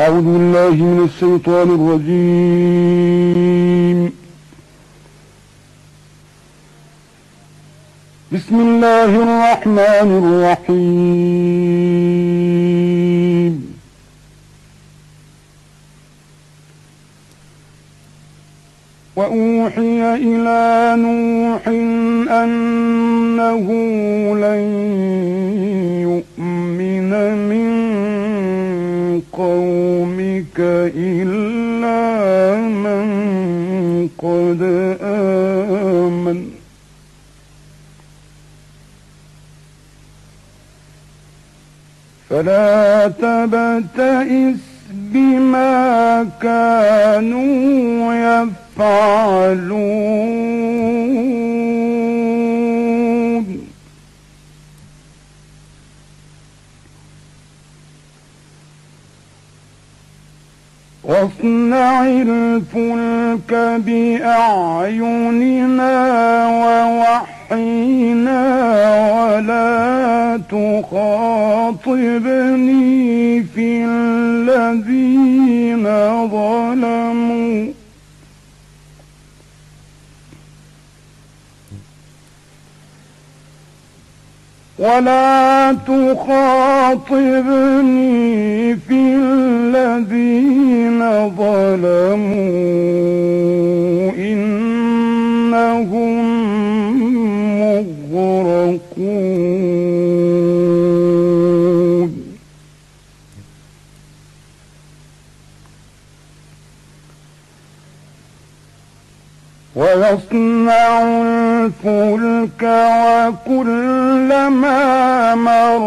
أعوذ بالله من الشيطان الرجيم. بسم الله الرحمن الرحيم. وأوحي إلى نوح أنه لن يؤمن من قومك إلا من قد آمن. فلا تبتئس بما كانوا يفعلون. واصنع الفلك بأعيننا ووحينا ولا تخاطبني في الذين ظلموا ولا تخاطبني في الذين ظلموا. إنهم مغرقون. ويصنع الفلك وكلما مر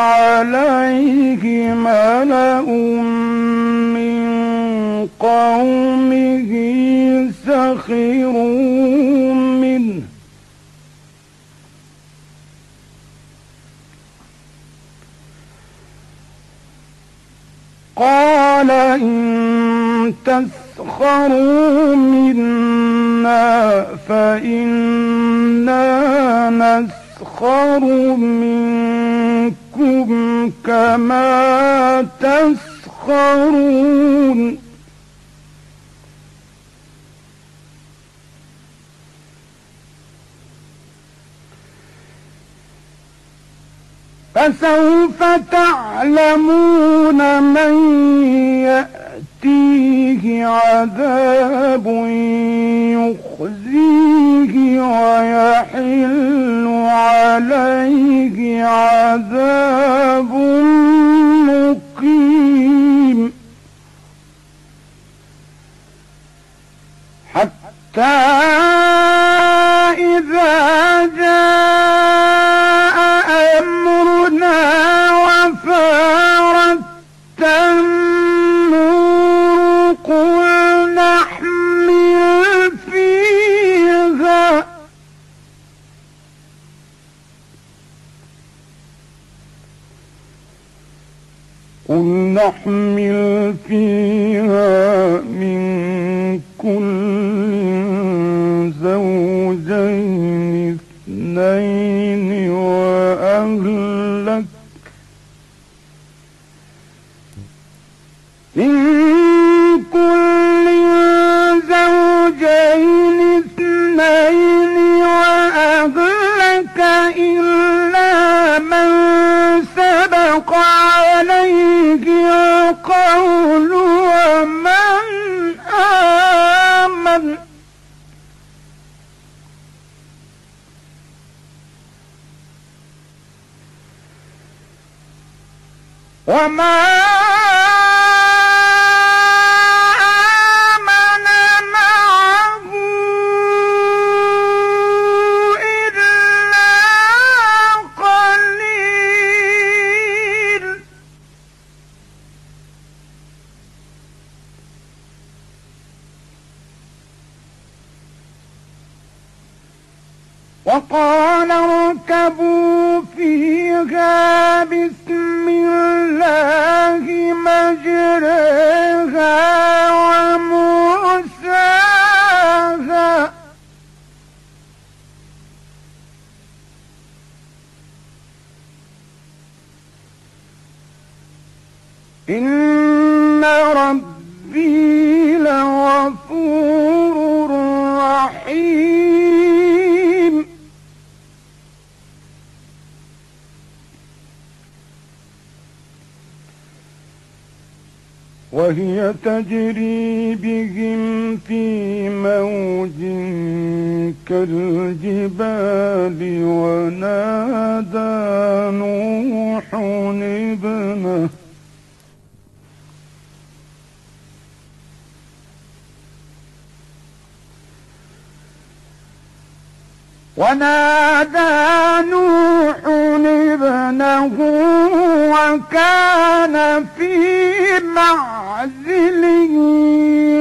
عليه ملأ من قومه سخروا منه. قال إن تسخروا منا فإنا نسخر منكم كما تسخرون. فسوف تعلمون من يأتيه عذاب يخزيه ويحل عليه عذاب مقيم. حتى قل نحمل فيها من كل زوجين اثنين وأهلك وما وهي تجري بهم في موج كالجبال ونادى نوح ابنه ونادى نوح ابنه وكان في معزل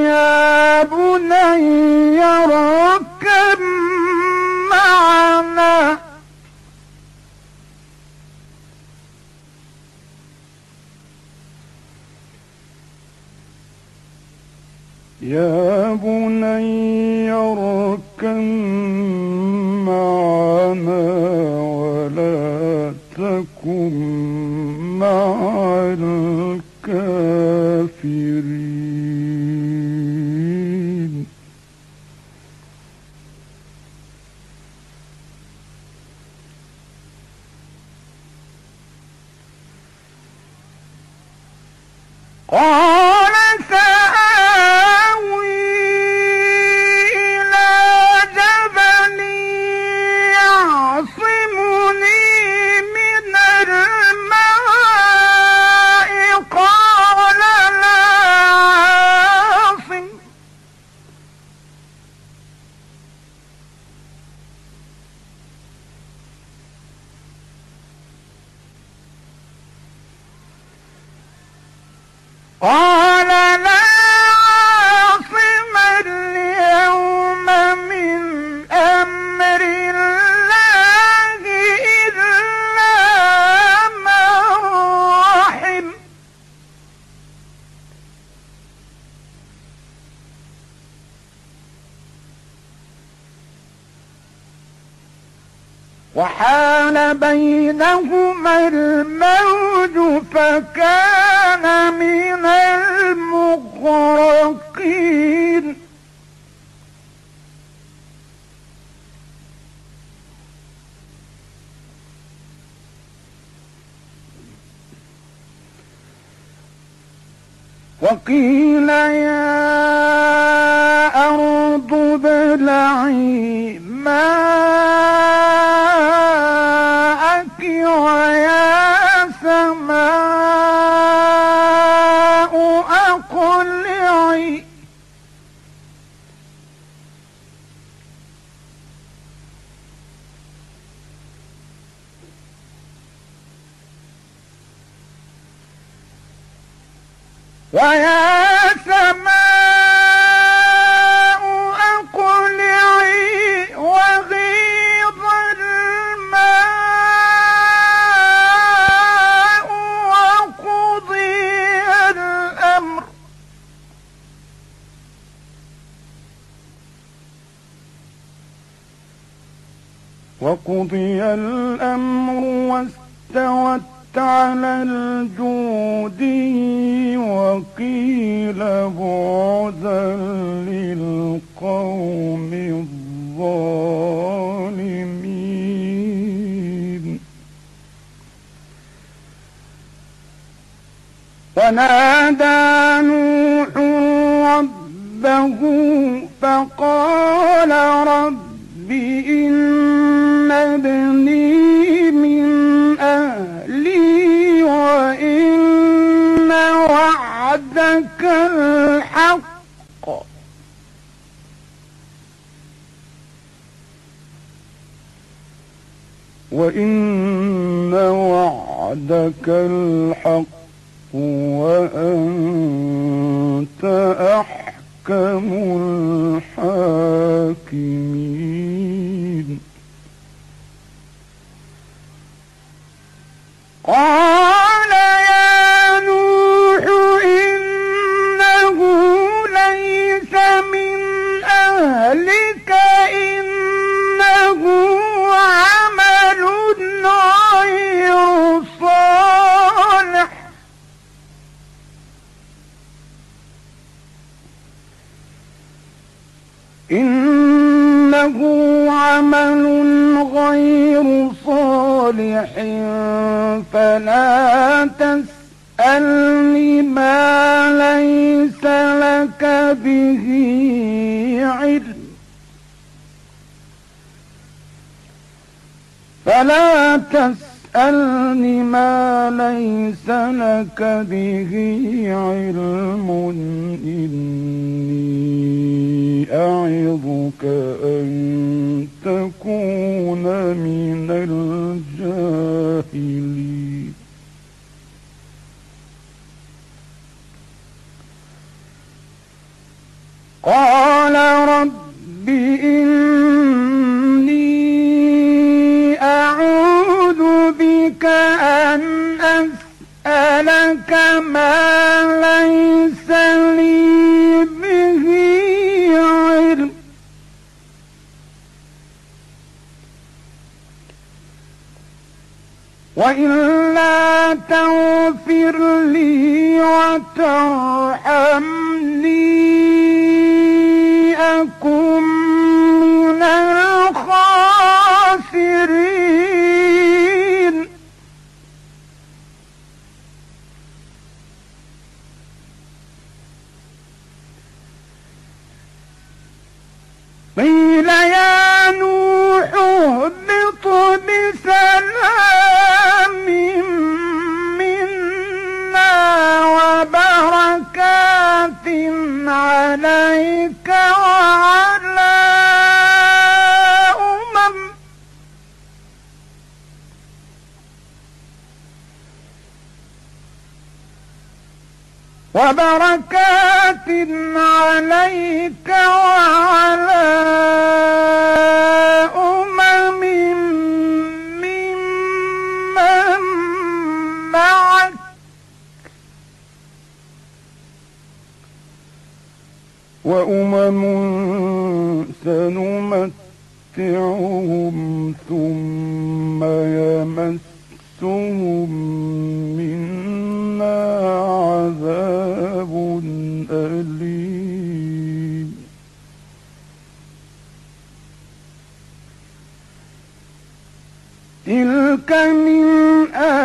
يا بني اركب معنا. يا بني اركب الكافرين. قال قال لا عاصم اليوم من أمر الله إلا من رحم. وحال بينهما الموج فكان من المغرقين. وقيل يا ويا سماء أقلعي وغيض الماء وقضي الأمر. وقضي الأمر واستوت على الجود وقيل بعدا للقوم الظالمين. ونادى نوح ربه فقال رب وإن وعدك الحق وأنت أحكم الحاكمين قال إنه عمل غير صالح فلا تسألني ما ليس لك به علم. فلا تسألني ما ليس لك به علم إني أعظك أن تكون من الجاهلين. قال رب إني Oh. وبركات عليك وعلى أمم وبركات عليك وعلى أمم وأمم سنمتعهم ثم يمسهم منا عذاب أليم. تلك من أنباء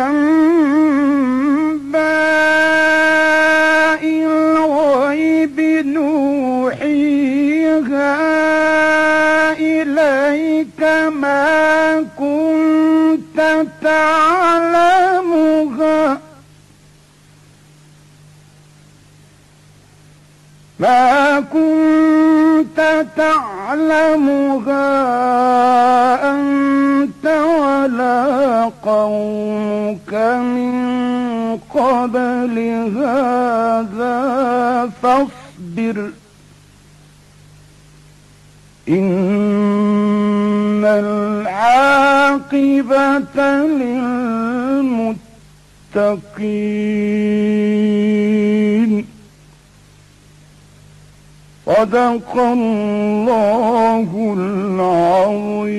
ما كنت تعلمها أنت ولا قومك من قبل هذا فاصبر. إن العاقبة للمتقين. صدق الله العظيم.